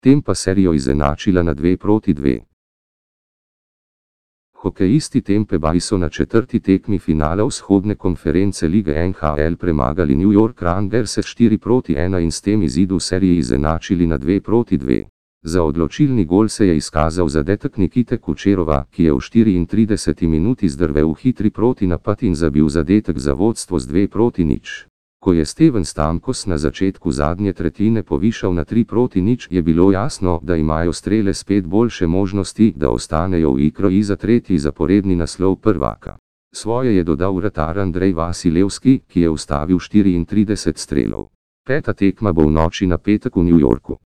tem pa serijo izenačila na 2 proti 2. Hokejisti Tempe Bay so na četrti tekmi finala vzhodne konference lige NHL premagali New York Rangers 4 proti 1 in s tem izidu seriji izenačili na 2 proti 2. Za odločilni gol se je izkazal zadetek Nikite Kučerova, ki je v 34 minuti zdrvel v hitri proti napad in zabil zadetek za vodstvo z 2 proti nič. Ko je Steven Stamkos na začetku zadnje tretjine povišal na 3 proti nič, je bilo jasno, da imajo strele spet boljše možnosti, da ostanejo v igro za tretji zaporedni naslov prvaka. Svoje je dodal vratar Andrej Vasilevski, ki je ustavil 34 strelov. Peta tekma bo v noči na petek v New Yorku.